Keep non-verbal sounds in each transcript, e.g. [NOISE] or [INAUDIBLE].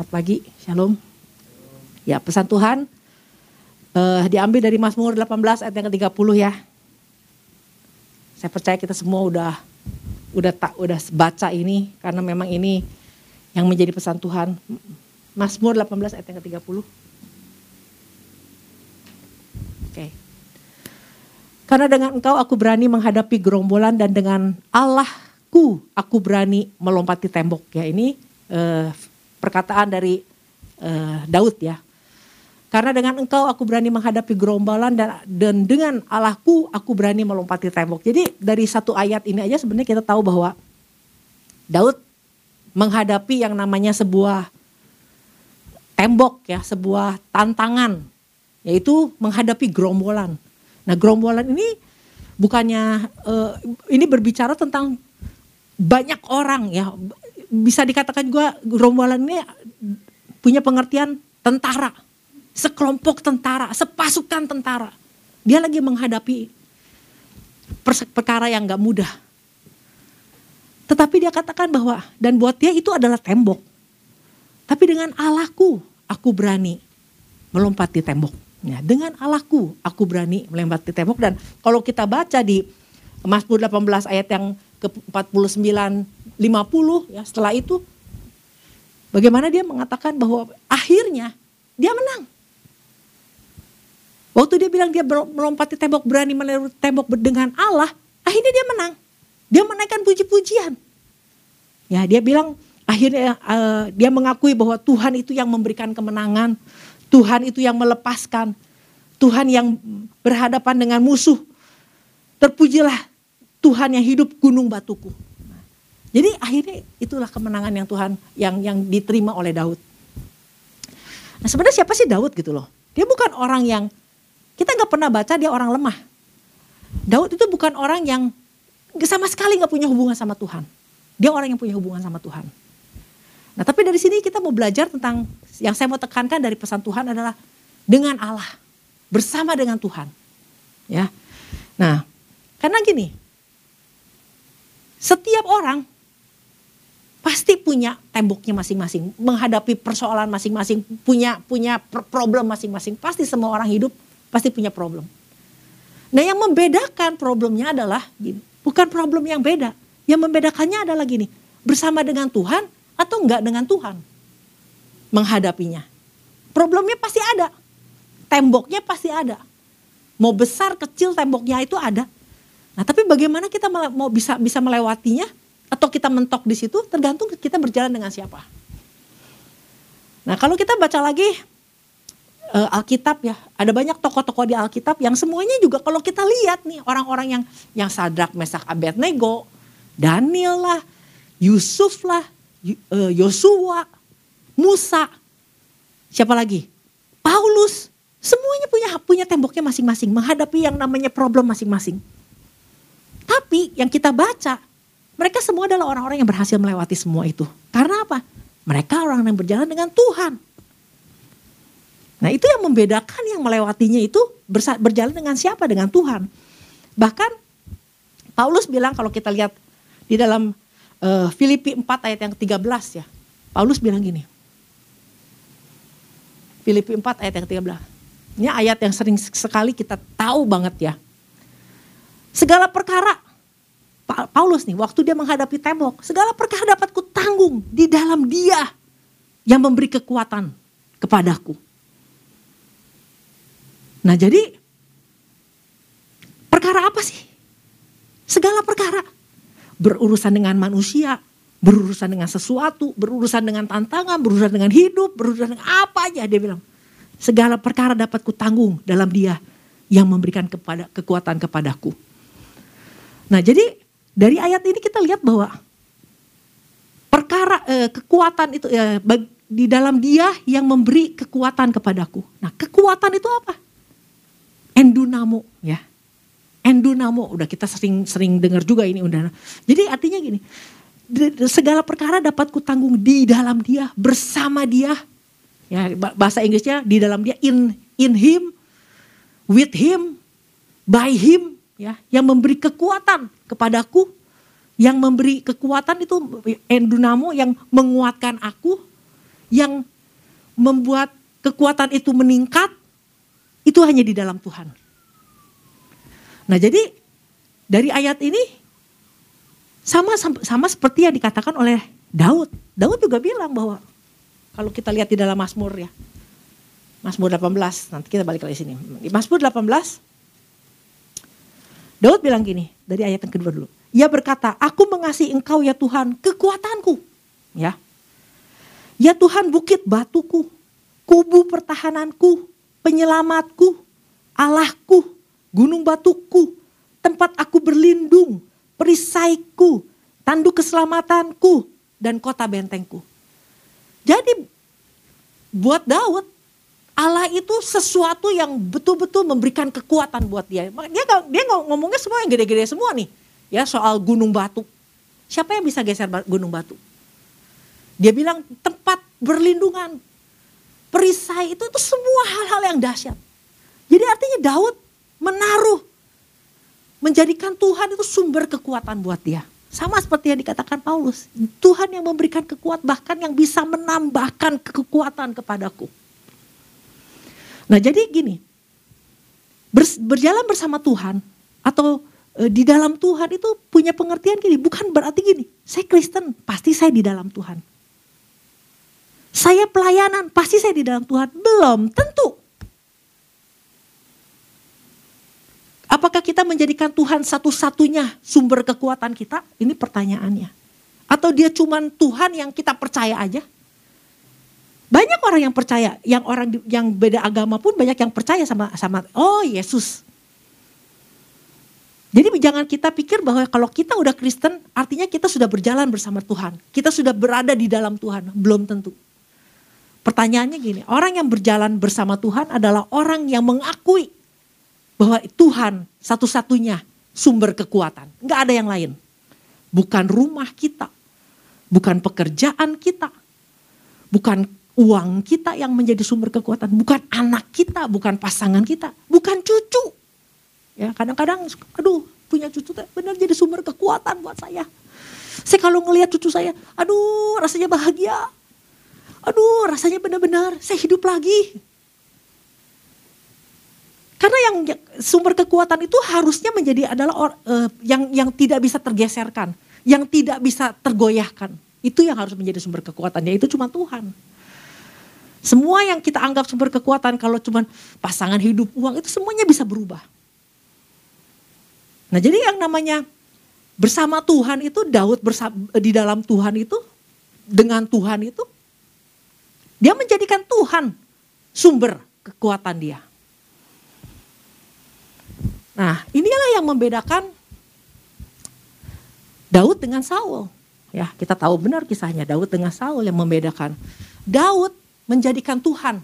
Selamat pagi, Shalom. Ya, pesan Tuhan uh, diambil dari Mazmur 18 ayat yang ke-30 ya. Saya percaya kita semua udah udah tak udah baca ini karena memang ini yang menjadi pesan Tuhan. Mazmur 18 ayat yang ke-30. Oke. Karena dengan engkau aku berani menghadapi gerombolan dan dengan Allahku aku berani melompati tembok. Ya ini uh, perkataan dari uh, Daud ya. Karena dengan engkau aku berani menghadapi gerombolan dan, dan dengan Allahku aku berani melompati tembok. Jadi dari satu ayat ini aja sebenarnya kita tahu bahwa Daud menghadapi yang namanya sebuah tembok ya, sebuah tantangan yaitu menghadapi gerombolan. Nah, gerombolan ini bukannya uh, ini berbicara tentang banyak orang ya. Bisa dikatakan juga gerombolan ini punya pengertian tentara sekelompok tentara, sepasukan tentara. Dia lagi menghadapi perkara yang gak mudah. Tetapi dia katakan bahwa, dan buat dia itu adalah tembok. Tapi dengan Allahku, aku berani melompati tembok. Ya, dengan Allahku, aku berani melompati tembok. Dan kalau kita baca di Mazmur 18 ayat yang ke-49, 50, ya setelah itu, bagaimana dia mengatakan bahwa akhirnya dia menang. Waktu dia bilang dia melompati tembok berani melewati tembok dengan Allah, akhirnya dia menang. Dia menaikkan puji-pujian. Ya, dia bilang akhirnya uh, dia mengakui bahwa Tuhan itu yang memberikan kemenangan, Tuhan itu yang melepaskan, Tuhan yang berhadapan dengan musuh. Terpujilah Tuhan yang hidup gunung batuku. Jadi akhirnya itulah kemenangan yang Tuhan yang yang diterima oleh Daud. Nah sebenarnya siapa sih Daud gitu loh? Dia bukan orang yang kita nggak pernah baca dia orang lemah. Daud itu bukan orang yang sama sekali nggak punya hubungan sama Tuhan. Dia orang yang punya hubungan sama Tuhan. Nah tapi dari sini kita mau belajar tentang yang saya mau tekankan dari pesan Tuhan adalah dengan Allah bersama dengan Tuhan. Ya, nah karena gini, setiap orang pasti punya temboknya masing-masing, menghadapi persoalan masing-masing, punya punya problem masing-masing. Pasti semua orang hidup pasti punya problem. Nah yang membedakan problemnya adalah gini, bukan problem yang beda. Yang membedakannya adalah gini, bersama dengan Tuhan atau enggak dengan Tuhan menghadapinya. Problemnya pasti ada, temboknya pasti ada. Mau besar kecil temboknya itu ada. Nah tapi bagaimana kita mau bisa bisa melewatinya atau kita mentok di situ tergantung kita berjalan dengan siapa. Nah kalau kita baca lagi uh, Alkitab ya. Ada banyak tokoh-tokoh di Alkitab yang semuanya juga kalau kita lihat nih orang-orang yang yang Sadrak, Mesak, Abednego, Daniel lah, Yusuf lah, eh, Yosua, Musa, siapa lagi? Paulus. Semuanya punya punya temboknya masing-masing menghadapi yang namanya problem masing-masing. Tapi yang kita baca, mereka semua adalah orang-orang yang berhasil melewati semua itu. Karena apa? Mereka orang yang berjalan dengan Tuhan. Nah itu yang membedakan yang melewatinya itu berjalan dengan siapa? Dengan Tuhan. Bahkan Paulus bilang kalau kita lihat di dalam uh, Filipi 4 ayat yang ke-13 ya. Paulus bilang gini. Filipi 4 ayat yang ke-13. Ini ayat yang sering sekali kita tahu banget ya. Segala perkara Paulus nih waktu dia menghadapi tembok, segala perkara dapat kutanggung di dalam dia yang memberi kekuatan kepadaku. Nah jadi perkara apa sih? Segala perkara. Berurusan dengan manusia, berurusan dengan sesuatu, berurusan dengan tantangan, berurusan dengan hidup, berurusan dengan apa aja dia bilang. Segala perkara dapat kutanggung dalam dia yang memberikan kepada kekuatan kepadaku. Nah jadi dari ayat ini kita lihat bahwa perkara eh, kekuatan itu eh, di dalam dia yang memberi kekuatan kepadaku. Nah kekuatan itu apa? endunamo ya. Endunamo udah kita sering sering dengar juga ini udah. Jadi artinya gini, segala perkara dapat kutanggung di dalam dia, bersama dia. Ya, bahasa Inggrisnya di dalam dia in in him, with him, by him ya, yang memberi kekuatan kepadaku, yang memberi kekuatan itu endunamo yang menguatkan aku, yang membuat kekuatan itu meningkat itu hanya di dalam Tuhan. Nah, jadi dari ayat ini sama sama seperti yang dikatakan oleh Daud. Daud juga bilang bahwa kalau kita lihat di dalam Mazmur ya. Mazmur 18, nanti kita balik lagi sini. Di Mazmur 18 Daud bilang gini, dari ayat yang kedua dulu. Ia berkata, "Aku mengasihi Engkau ya Tuhan, kekuatanku." Ya. Ya Tuhan bukit batuku, kubu pertahananku, penyelamatku, Allahku, gunung batuku, tempat aku berlindung, perisaiku, tanduk keselamatanku, dan kota bentengku. Jadi buat Daud, Allah itu sesuatu yang betul-betul memberikan kekuatan buat dia. Dia dia ngomongnya semua yang gede-gede semua nih. Ya soal gunung batu. Siapa yang bisa geser gunung batu? Dia bilang tempat berlindungan. Perisai itu itu semua hal-hal yang dahsyat. Jadi artinya Daud menaruh menjadikan Tuhan itu sumber kekuatan buat dia. Sama seperti yang dikatakan Paulus, Tuhan yang memberikan kekuatan bahkan yang bisa menambahkan kekuatan kepadaku. Nah jadi gini, berjalan bersama Tuhan atau e, di dalam Tuhan itu punya pengertian gini, bukan berarti gini, saya Kristen pasti saya di dalam Tuhan. Saya pelayanan pasti saya di dalam Tuhan, belum tentu. Apakah kita menjadikan Tuhan satu-satunya sumber kekuatan kita? Ini pertanyaannya. Atau dia cuma Tuhan yang kita percaya aja? Banyak orang yang percaya, yang orang yang beda agama pun banyak yang percaya sama sama oh Yesus. Jadi jangan kita pikir bahwa kalau kita udah Kristen artinya kita sudah berjalan bersama Tuhan. Kita sudah berada di dalam Tuhan, belum tentu. Pertanyaannya gini, orang yang berjalan bersama Tuhan adalah orang yang mengakui bahwa Tuhan satu-satunya sumber kekuatan. Enggak ada yang lain. Bukan rumah kita, bukan pekerjaan kita, bukan uang kita yang menjadi sumber kekuatan, bukan anak kita, bukan pasangan kita, bukan cucu. Ya, kadang-kadang aduh, punya cucu benar jadi sumber kekuatan buat saya. Saya kalau ngelihat cucu saya, aduh rasanya bahagia. Aduh rasanya benar-benar saya hidup lagi. Karena yang sumber kekuatan itu harusnya menjadi adalah or, uh, yang yang tidak bisa tergeserkan, yang tidak bisa tergoyahkan. Itu yang harus menjadi sumber kekuatannya itu cuma Tuhan. Semua yang kita anggap sumber kekuatan kalau cuma pasangan hidup uang itu semuanya bisa berubah. Nah jadi yang namanya bersama Tuhan itu Daud bersama, di dalam Tuhan itu dengan Tuhan itu dia menjadikan Tuhan sumber kekuatan dia. Nah, inilah yang membedakan Daud dengan Saul. Ya, kita tahu benar kisahnya Daud dengan Saul yang membedakan. Daud menjadikan Tuhan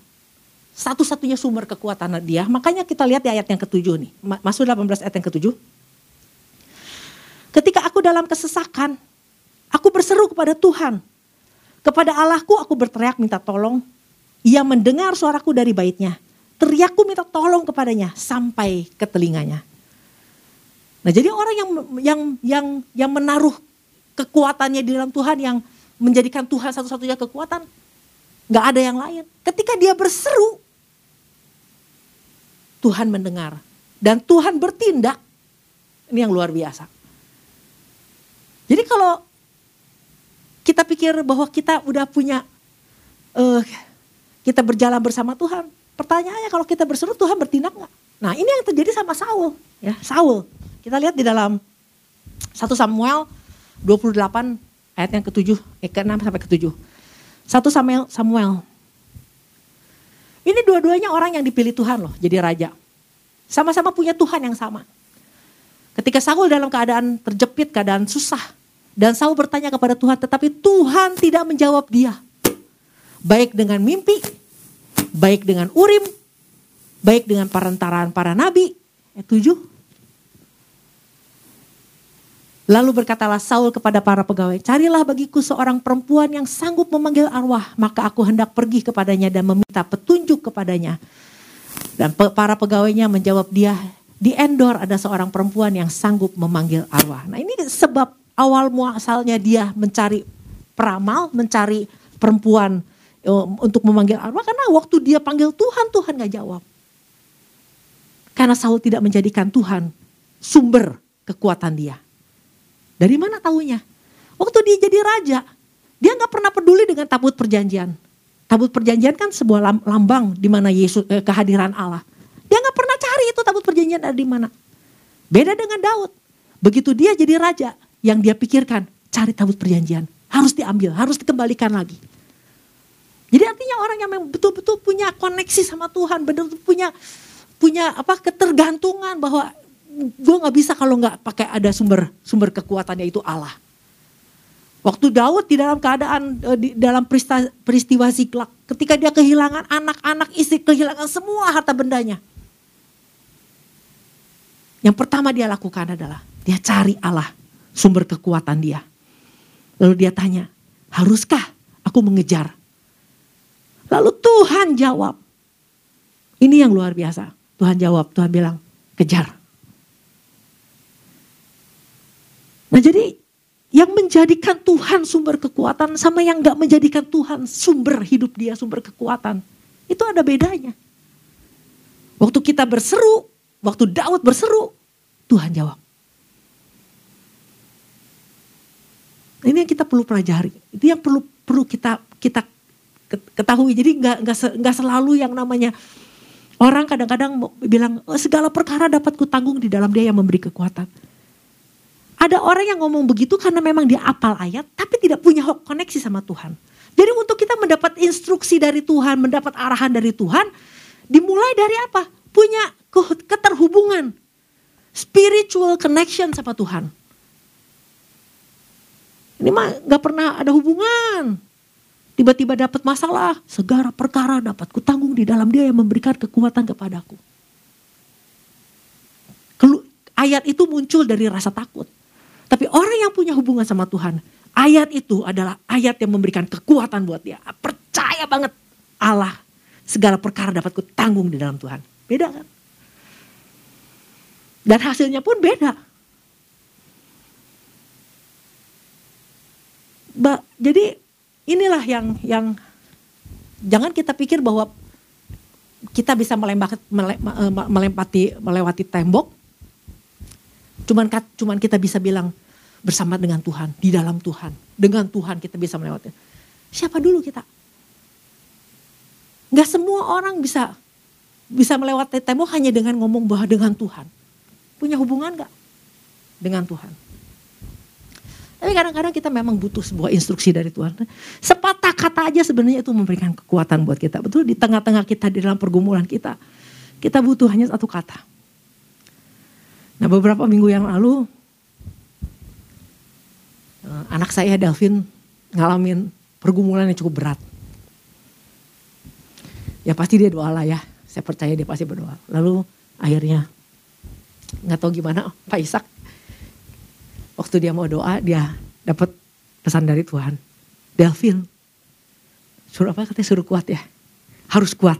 satu-satunya sumber kekuatan dia. Makanya kita lihat di ayat yang ketujuh nih. Masuk 18 ayat yang ketujuh. Ketika aku dalam kesesakan, aku berseru kepada Tuhan. Kepada Allahku aku berteriak minta tolong. Ia mendengar suaraku dari baitnya teriakku minta tolong kepadanya sampai ke telinganya. Nah, jadi orang yang yang yang yang menaruh kekuatannya di dalam Tuhan yang menjadikan Tuhan satu-satunya kekuatan, nggak ada yang lain. Ketika dia berseru, Tuhan mendengar dan Tuhan bertindak. Ini yang luar biasa. Jadi kalau kita pikir bahwa kita udah punya, uh, kita berjalan bersama Tuhan, Pertanyaannya kalau kita berseru Tuhan bertindak nggak? Nah ini yang terjadi sama Saul. ya Saul. Kita lihat di dalam 1 Samuel 28 ayat yang ke-7, eh ke-6 sampai ke-7. 1 Samuel, Samuel. Ini dua-duanya orang yang dipilih Tuhan loh jadi raja. Sama-sama punya Tuhan yang sama. Ketika Saul dalam keadaan terjepit, keadaan susah. Dan Saul bertanya kepada Tuhan tetapi Tuhan tidak menjawab dia. Baik dengan mimpi baik dengan Urim, baik dengan perantaraan para nabi. Ayat 7. Lalu berkatalah Saul kepada para pegawai, carilah bagiku seorang perempuan yang sanggup memanggil arwah, maka aku hendak pergi kepadanya dan meminta petunjuk kepadanya. Dan para pegawainya menjawab dia, di Endor ada seorang perempuan yang sanggup memanggil arwah. Nah ini sebab awal muasalnya dia mencari peramal, mencari perempuan untuk memanggil arwah karena waktu dia panggil Tuhan, Tuhan gak jawab. Karena Saul tidak menjadikan Tuhan sumber kekuatan dia. Dari mana tahunya? Waktu dia jadi raja, dia nggak pernah peduli dengan tabut perjanjian. Tabut perjanjian kan sebuah lambang di mana Yesus eh, kehadiran Allah. Dia nggak pernah cari itu tabut perjanjian ada di mana. Beda dengan Daud. Begitu dia jadi raja, yang dia pikirkan cari tabut perjanjian harus diambil, harus dikembalikan lagi. Jadi artinya orang yang betul-betul punya koneksi sama Tuhan, benar-benar punya punya apa ketergantungan bahwa gue nggak bisa kalau nggak pakai ada sumber sumber kekuatannya itu Allah. Waktu Daud di dalam keadaan eh, di dalam peristiwa, peristiwa ketika dia kehilangan anak-anak istri, kehilangan semua harta bendanya. Yang pertama dia lakukan adalah dia cari Allah, sumber kekuatan dia. Lalu dia tanya, haruskah aku mengejar? Lalu Tuhan jawab. Ini yang luar biasa. Tuhan jawab, Tuhan bilang, kejar. Nah jadi yang menjadikan Tuhan sumber kekuatan sama yang gak menjadikan Tuhan sumber hidup dia, sumber kekuatan. Itu ada bedanya. Waktu kita berseru, waktu Daud berseru, Tuhan jawab. Ini yang kita perlu pelajari. Itu yang perlu perlu kita kita ketahui. Jadi nggak nggak selalu yang namanya orang kadang-kadang bilang oh, segala perkara dapat kutanggung di dalam Dia yang memberi kekuatan. Ada orang yang ngomong begitu karena memang dia apal ayat tapi tidak punya koneksi sama Tuhan. Jadi untuk kita mendapat instruksi dari Tuhan, mendapat arahan dari Tuhan, dimulai dari apa? Punya keterhubungan, spiritual connection sama Tuhan. Ini mah gak pernah ada hubungan. Tiba-tiba dapat masalah, segala perkara dapat kutanggung di dalam dia yang memberikan kekuatan kepadaku. Ayat itu muncul dari rasa takut. Tapi orang yang punya hubungan sama Tuhan, ayat itu adalah ayat yang memberikan kekuatan buat dia. Percaya banget Allah segala perkara dapat kutanggung di dalam Tuhan. Beda kan? Dan hasilnya pun beda. Ba, jadi inilah yang yang jangan kita pikir bahwa kita bisa melempati, melewati tembok Cuman cuman kita bisa bilang bersama dengan Tuhan, di dalam Tuhan. Dengan Tuhan kita bisa melewati. Siapa dulu kita? Gak semua orang bisa bisa melewati tembok hanya dengan ngomong bahwa dengan Tuhan. Punya hubungan gak dengan Tuhan? Tapi kadang-kadang kita memang butuh sebuah instruksi dari Tuhan. Sepatah kata aja sebenarnya itu memberikan kekuatan buat kita. Betul di tengah-tengah kita, di dalam pergumulan kita. Kita butuh hanya satu kata. Nah beberapa minggu yang lalu eh, anak saya Delvin ngalamin pergumulan yang cukup berat. Ya pasti dia doa lah ya, saya percaya dia pasti berdoa. Lalu akhirnya nggak tahu gimana [LAUGHS] Pak Ishak waktu dia mau doa dia dapat pesan dari Tuhan. Delvin, suruh apa katanya suruh kuat ya, harus kuat.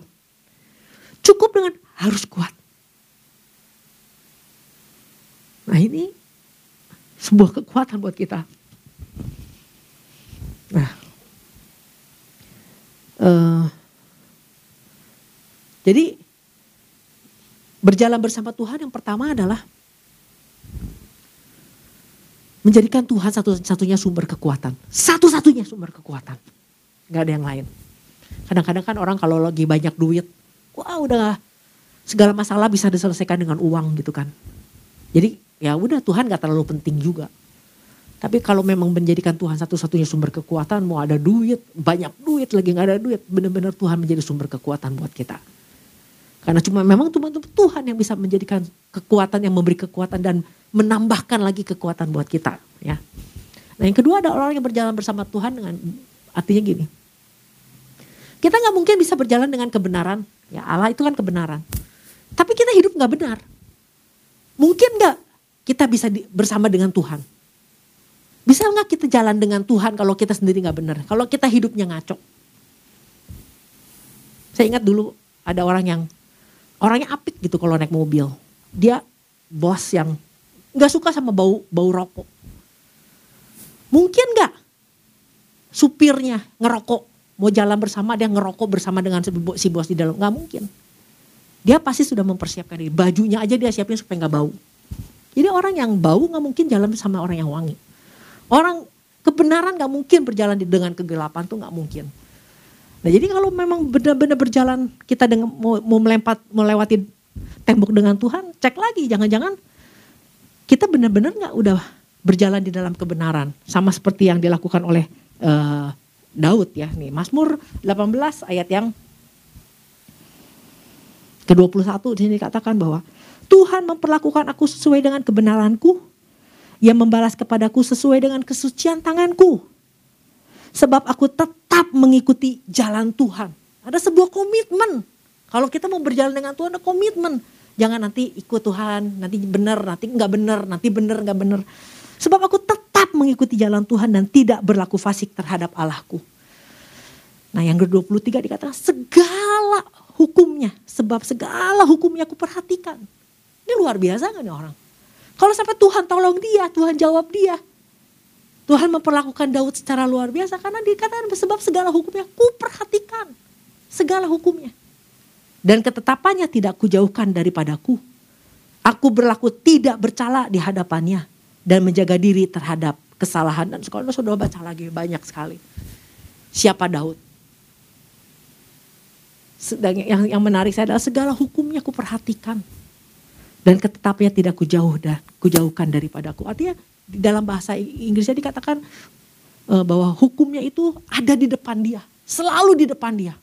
Cukup dengan harus kuat. Nah ini sebuah kekuatan buat kita. Nah, uh, jadi berjalan bersama Tuhan yang pertama adalah menjadikan Tuhan satu-satunya sumber kekuatan. Satu-satunya sumber kekuatan. Gak ada yang lain. Kadang-kadang kan orang kalau lagi banyak duit, wah udah segala masalah bisa diselesaikan dengan uang gitu kan. Jadi ya udah Tuhan gak terlalu penting juga. Tapi kalau memang menjadikan Tuhan satu-satunya sumber kekuatan, mau ada duit, banyak duit lagi gak ada duit, benar-benar Tuhan menjadi sumber kekuatan buat kita. Karena cuma memang cuma Tuhan yang bisa menjadikan kekuatan yang memberi kekuatan dan menambahkan lagi kekuatan buat kita, ya. Nah yang kedua ada orang yang berjalan bersama Tuhan dengan artinya gini. Kita nggak mungkin bisa berjalan dengan kebenaran, ya Allah itu kan kebenaran. Tapi kita hidup nggak benar. Mungkin nggak kita bisa di, bersama dengan Tuhan? Bisa nggak kita jalan dengan Tuhan kalau kita sendiri nggak benar? Kalau kita hidupnya ngaco? Saya ingat dulu ada orang yang orangnya apik gitu kalau naik mobil. Dia bos yang nggak suka sama bau bau rokok. Mungkin nggak supirnya ngerokok mau jalan bersama dia ngerokok bersama dengan si bos di dalam nggak mungkin dia pasti sudah mempersiapkan diri bajunya aja dia siapin supaya nggak bau jadi orang yang bau nggak mungkin jalan bersama orang yang wangi. Orang kebenaran nggak mungkin berjalan dengan kegelapan tuh nggak mungkin. Nah jadi kalau memang benar-benar berjalan kita dengan mau, mau melempar melewati tembok dengan Tuhan cek lagi jangan-jangan kita benar-benar nggak udah berjalan di dalam kebenaran sama seperti yang dilakukan oleh uh, Daud ya. Nih Mazmur 18 ayat yang ke-21 di sini dikatakan bahwa Tuhan memperlakukan aku sesuai dengan kebenaranku yang membalas kepadaku sesuai dengan kesucian tanganku sebab aku tetap mengikuti jalan Tuhan ada sebuah komitmen kalau kita mau berjalan dengan Tuhan ada komitmen jangan nanti ikut Tuhan nanti benar nanti nggak benar nanti benar nggak benar Sebab aku tetap mengikuti jalan Tuhan dan tidak berlaku fasik terhadap Allahku. Nah yang ke-23 dikatakan segala hukumnya. Sebab segala hukumnya aku perhatikan. Ini luar biasa gak nih orang? Kalau sampai Tuhan tolong dia, Tuhan jawab dia. Tuhan memperlakukan Daud secara luar biasa karena dikatakan sebab segala hukumnya ku perhatikan. Segala hukumnya. Dan ketetapannya tidak kujauhkan daripadaku. Aku berlaku tidak bercala di hadapannya dan menjaga diri terhadap kesalahan dan sekolah sudah baca lagi banyak sekali siapa Daud yang yang menarik saya adalah segala hukumnya aku perhatikan dan ketetapannya tidak kujauh dan kujauhkan daripadaku artinya di dalam bahasa Inggrisnya dikatakan uh, bahwa hukumnya itu ada di depan dia selalu di depan dia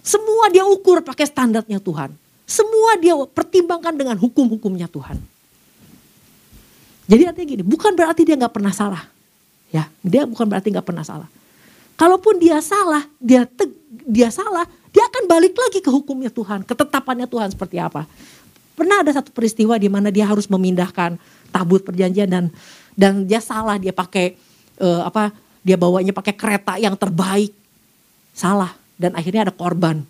semua dia ukur pakai standarnya Tuhan semua dia pertimbangkan dengan hukum-hukumnya Tuhan jadi artinya gini, bukan berarti dia nggak pernah salah. Ya, dia bukan berarti nggak pernah salah. Kalaupun dia salah, dia te, dia salah, dia akan balik lagi ke hukumnya Tuhan, ketetapannya Tuhan seperti apa. Pernah ada satu peristiwa di mana dia harus memindahkan tabut perjanjian dan dan dia salah, dia pakai uh, apa? Dia bawanya pakai kereta yang terbaik. Salah dan akhirnya ada korban.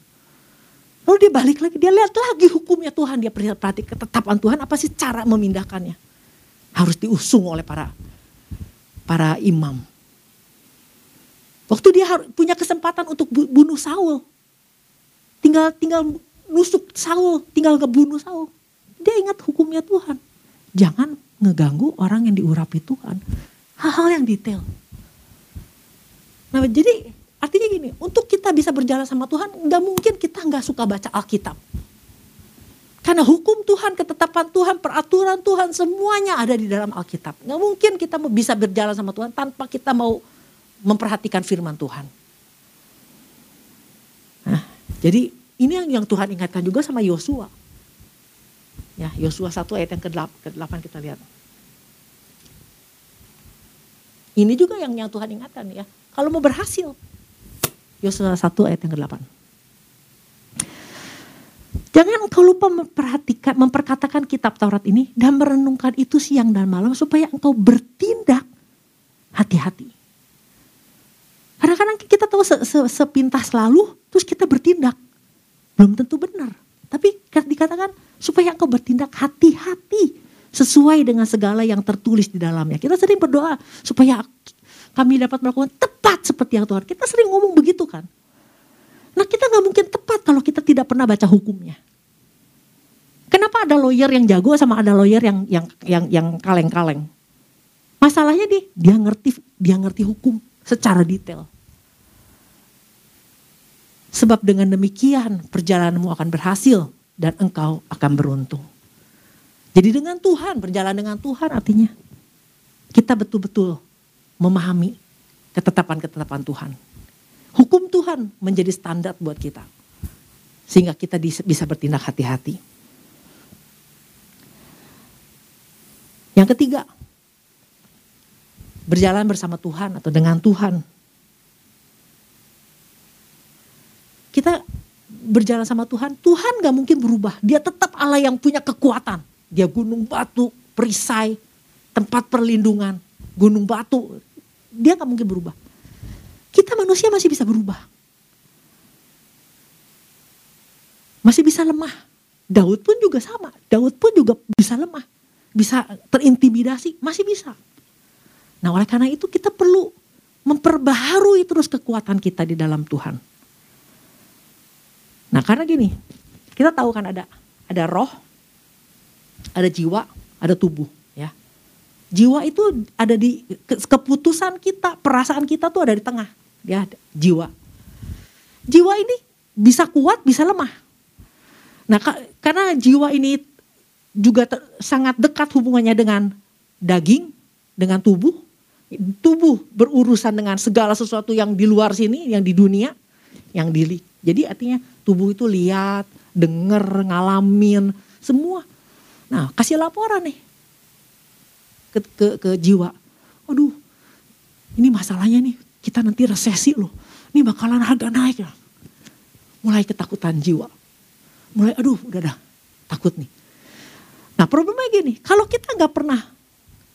Lalu dia balik lagi, dia lihat lagi hukumnya Tuhan, dia perhatikan ketetapan Tuhan apa sih cara memindahkannya harus diusung oleh para para imam. Waktu dia punya kesempatan untuk bunuh Saul, tinggal tinggal nusuk Saul, tinggal kebunuh Saul. Dia ingat hukumnya Tuhan. Jangan ngeganggu orang yang diurapi Tuhan. Hal-hal yang detail. Nah jadi artinya gini, untuk kita bisa berjalan sama Tuhan, nggak mungkin kita nggak suka baca Alkitab. Karena hukum Tuhan, ketetapan Tuhan, peraturan Tuhan semuanya ada di dalam Alkitab. Nggak mungkin kita bisa berjalan sama Tuhan tanpa kita mau memperhatikan firman Tuhan. Nah, jadi ini yang, yang Tuhan ingatkan juga sama Yosua. Ya, Yosua 1 ayat yang ke-8 kita lihat. Ini juga yang yang Tuhan ingatkan ya. Kalau mau berhasil. Yosua 1 ayat yang ke-8. Jangan engkau lupa memperhatikan, memperkatakan kitab Taurat ini dan merenungkan itu siang dan malam supaya engkau bertindak hati-hati. Kadang-kadang kita tahu se -se sepintas lalu terus kita bertindak. Belum tentu benar. Tapi dikatakan supaya engkau bertindak hati-hati sesuai dengan segala yang tertulis di dalamnya. Kita sering berdoa supaya kami dapat melakukan tepat seperti yang Tuhan. Kita sering ngomong begitu kan. Nah kita nggak mungkin tepat kalau kita tidak pernah baca hukumnya. Kenapa ada lawyer yang jago sama ada lawyer yang yang yang yang kaleng-kaleng? Masalahnya di dia ngerti dia ngerti hukum secara detail. Sebab dengan demikian perjalananmu akan berhasil dan engkau akan beruntung. Jadi dengan Tuhan, berjalan dengan Tuhan artinya kita betul-betul memahami ketetapan-ketetapan Tuhan. Hukum Tuhan menjadi standar buat kita. Sehingga kita bisa bertindak hati-hati. Yang ketiga, berjalan bersama Tuhan atau dengan Tuhan. Kita berjalan sama Tuhan, Tuhan gak mungkin berubah. Dia tetap Allah yang punya kekuatan. Dia gunung batu, perisai, tempat perlindungan, gunung batu. Dia gak mungkin berubah. Kita manusia masih bisa berubah. Masih bisa lemah. Daud pun juga sama. Daud pun juga bisa lemah. Bisa terintimidasi, masih bisa. Nah oleh karena itu kita perlu memperbaharui terus kekuatan kita di dalam Tuhan. Nah karena gini, kita tahu kan ada ada roh, ada jiwa, ada tubuh ya. Jiwa itu ada di keputusan kita, perasaan kita tuh ada di tengah. Ya, jiwa. Jiwa ini bisa kuat, bisa lemah. Nah, karena jiwa ini juga sangat dekat hubungannya dengan daging, dengan tubuh. Tubuh berurusan dengan segala sesuatu yang di luar sini, yang di dunia, yang di Jadi artinya tubuh itu lihat, denger, ngalamin, semua. Nah, kasih laporan nih ke, ke, ke jiwa. Aduh, ini masalahnya nih, kita nanti resesi loh. Ini bakalan harga naik ya. Mulai ketakutan jiwa. Mulai, aduh udah dah, takut nih. Nah problemnya gini, kalau kita nggak pernah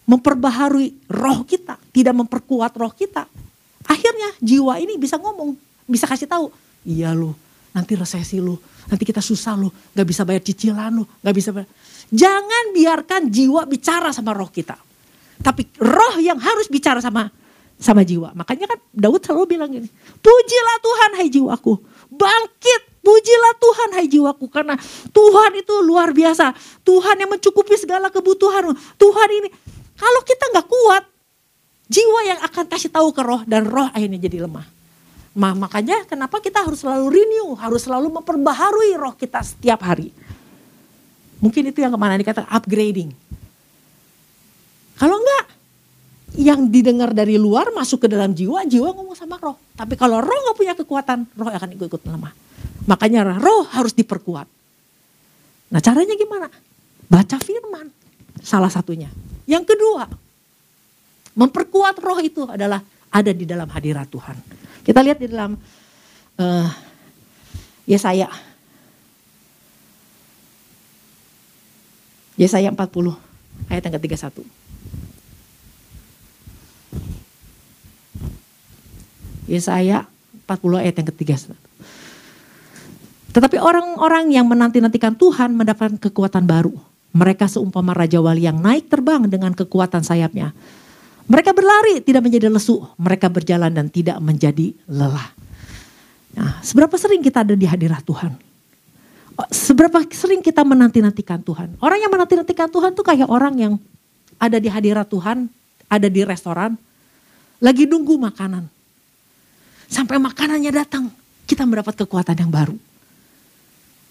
memperbaharui roh kita, tidak memperkuat roh kita, akhirnya jiwa ini bisa ngomong, bisa kasih tahu, iya loh, nanti resesi lo, nanti kita susah lo, nggak bisa bayar cicilan lo, nggak bisa bayar. Jangan biarkan jiwa bicara sama roh kita. Tapi roh yang harus bicara sama sama jiwa. Makanya kan Daud selalu bilang gini, pujilah Tuhan hai jiwaku, bangkit Pujilah Tuhan hai jiwaku karena Tuhan itu luar biasa. Tuhan yang mencukupi segala kebutuhan. Tuhan ini kalau kita nggak kuat, jiwa yang akan kasih tahu ke roh dan roh akhirnya jadi lemah. Nah, makanya kenapa kita harus selalu renew, harus selalu memperbaharui roh kita setiap hari. Mungkin itu yang ke mana dikata upgrading. Kalau enggak, yang didengar dari luar masuk ke dalam jiwa, jiwa ngomong sama roh. Tapi kalau roh nggak punya kekuatan, roh akan ikut-ikut lemah. Makanya roh harus diperkuat. Nah caranya gimana? Baca firman. Salah satunya. Yang kedua, memperkuat roh itu adalah ada di dalam hadirat Tuhan. Kita lihat di dalam uh, Yesaya. Yesaya 40 ayat yang ke-31. Yesaya 40 ayat yang ke-31. Tetapi orang-orang yang menanti-nantikan Tuhan mendapatkan kekuatan baru. Mereka seumpama Raja Wali yang naik terbang dengan kekuatan sayapnya. Mereka berlari tidak menjadi lesu. Mereka berjalan dan tidak menjadi lelah. Nah, seberapa sering kita ada di hadirat Tuhan? Oh, seberapa sering kita menanti-nantikan Tuhan? Orang yang menanti-nantikan Tuhan tuh kayak orang yang ada di hadirat Tuhan, ada di restoran, lagi nunggu makanan. Sampai makanannya datang, kita mendapat kekuatan yang baru.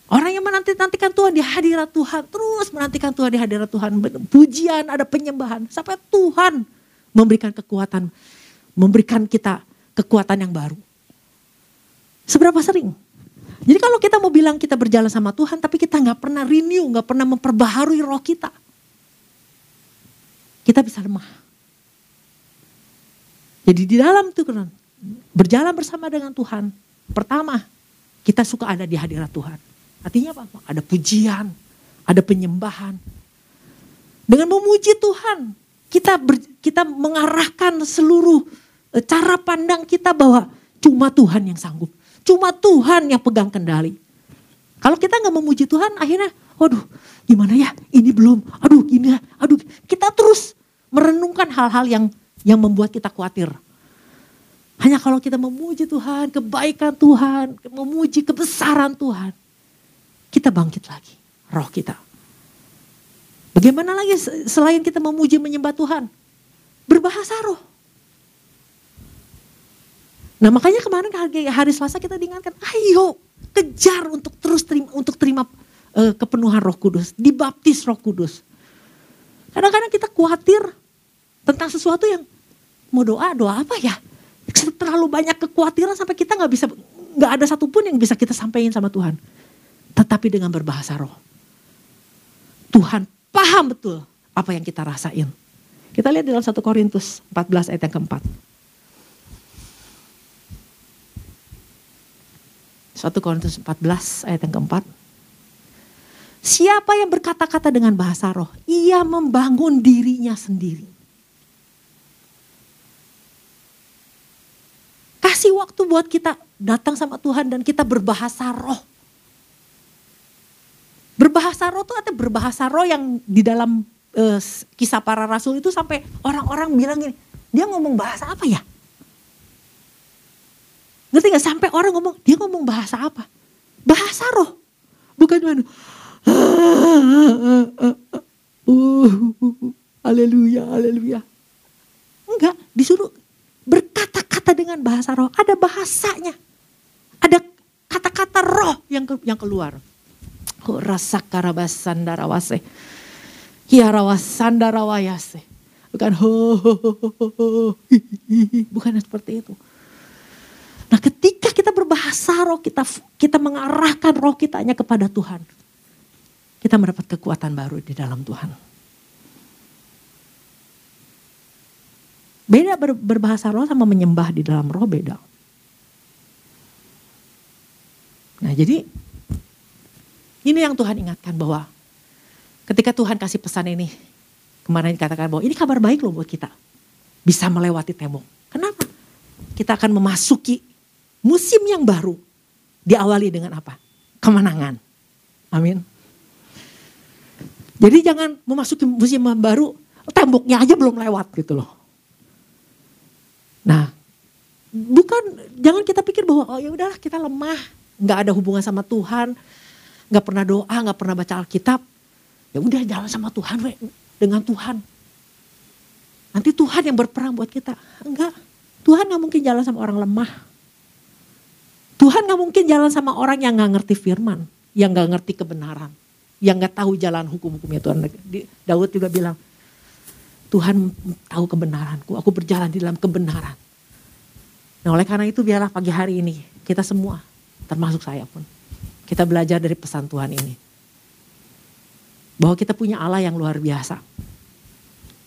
Orang yang menanti-nantikan Tuhan di hadirat Tuhan, terus menantikan Tuhan di hadirat Tuhan. Pujian, ada penyembahan. Sampai Tuhan memberikan kekuatan, memberikan kita kekuatan yang baru. Seberapa sering? Jadi kalau kita mau bilang kita berjalan sama Tuhan, tapi kita nggak pernah renew, nggak pernah memperbaharui roh kita. Kita bisa lemah. Jadi di dalam itu berjalan bersama dengan Tuhan. Pertama, kita suka ada di hadirat Tuhan. Artinya apa? Ada pujian, ada penyembahan. Dengan memuji Tuhan, kita ber, kita mengarahkan seluruh e, cara pandang kita bahwa cuma Tuhan yang sanggup. Cuma Tuhan yang pegang kendali. Kalau kita nggak memuji Tuhan, akhirnya, waduh, gimana ya? Ini belum. Aduh, gini, aduh. Kita terus merenungkan hal-hal yang yang membuat kita khawatir. Hanya kalau kita memuji Tuhan, kebaikan Tuhan, memuji kebesaran Tuhan, kita bangkit lagi roh kita. Bagaimana lagi selain kita memuji menyembah Tuhan? Berbahasa roh. Nah makanya kemarin hari Selasa kita diingatkan, ayo kejar untuk terus terima untuk terima uh, kepenuhan Roh Kudus, dibaptis Roh Kudus. Kadang-kadang kita khawatir tentang sesuatu yang mau doa, doa apa ya? Terlalu banyak kekhawatiran sampai kita nggak bisa nggak ada satupun yang bisa kita sampaikan sama Tuhan tetapi dengan berbahasa roh. Tuhan paham betul apa yang kita rasain. Kita lihat dalam 1 Korintus 14 ayat yang keempat. 1 Korintus 14 ayat yang keempat. Siapa yang berkata-kata dengan bahasa roh, ia membangun dirinya sendiri. Kasih waktu buat kita datang sama Tuhan dan kita berbahasa roh. Berbahasa roh itu ada berbahasa roh yang di dalam uh, kisah para rasul itu sampai orang-orang bilang gini, dia ngomong bahasa apa ya? Ngerti gak? Sampai orang ngomong, dia ngomong bahasa apa? Bahasa roh. Bukan mana. Haleluya, haleluya. Enggak, disuruh berkata-kata dengan bahasa roh. Ada bahasanya. Ada kata-kata roh yang yang keluar. Rasa karabasandarawase. Hiarawasandarawayase. Bukan ho, ho, ho, ho, ho, [LAUGHS] bukan seperti itu. Nah ketika kita berbahasa roh, kita kita mengarahkan roh kita hanya kepada Tuhan. Kita mendapat kekuatan baru di dalam Tuhan. Beda ber, berbahasa roh sama menyembah di dalam roh beda. Nah jadi ini yang Tuhan ingatkan bahwa ketika Tuhan kasih pesan ini, kemarin dikatakan bahwa ini kabar baik loh buat kita. Bisa melewati tembok. Kenapa? Kita akan memasuki musim yang baru. Diawali dengan apa? Kemenangan. Amin. Jadi jangan memasuki musim yang baru, temboknya aja belum lewat gitu loh. Nah, bukan jangan kita pikir bahwa oh ya udahlah kita lemah, nggak ada hubungan sama Tuhan, nggak pernah doa, nggak pernah baca Alkitab. Ya udah jalan sama Tuhan, we, dengan Tuhan. Nanti Tuhan yang berperang buat kita. Enggak, Tuhan nggak mungkin jalan sama orang lemah. Tuhan nggak mungkin jalan sama orang yang nggak ngerti firman, yang nggak ngerti kebenaran, yang nggak tahu jalan hukum-hukumnya Tuhan. Daud juga bilang, Tuhan tahu kebenaranku, aku berjalan di dalam kebenaran. Nah oleh karena itu biarlah pagi hari ini kita semua, termasuk saya pun, kita belajar dari pesan Tuhan ini. Bahwa kita punya Allah yang luar biasa.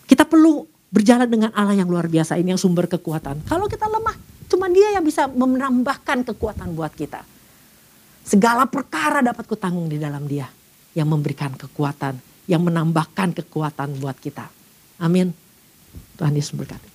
Kita perlu berjalan dengan Allah yang luar biasa ini yang sumber kekuatan. Kalau kita lemah, cuma dia yang bisa menambahkan kekuatan buat kita. Segala perkara dapat kutanggung di dalam dia yang memberikan kekuatan, yang menambahkan kekuatan buat kita. Amin. Tuhan Yesus berkati.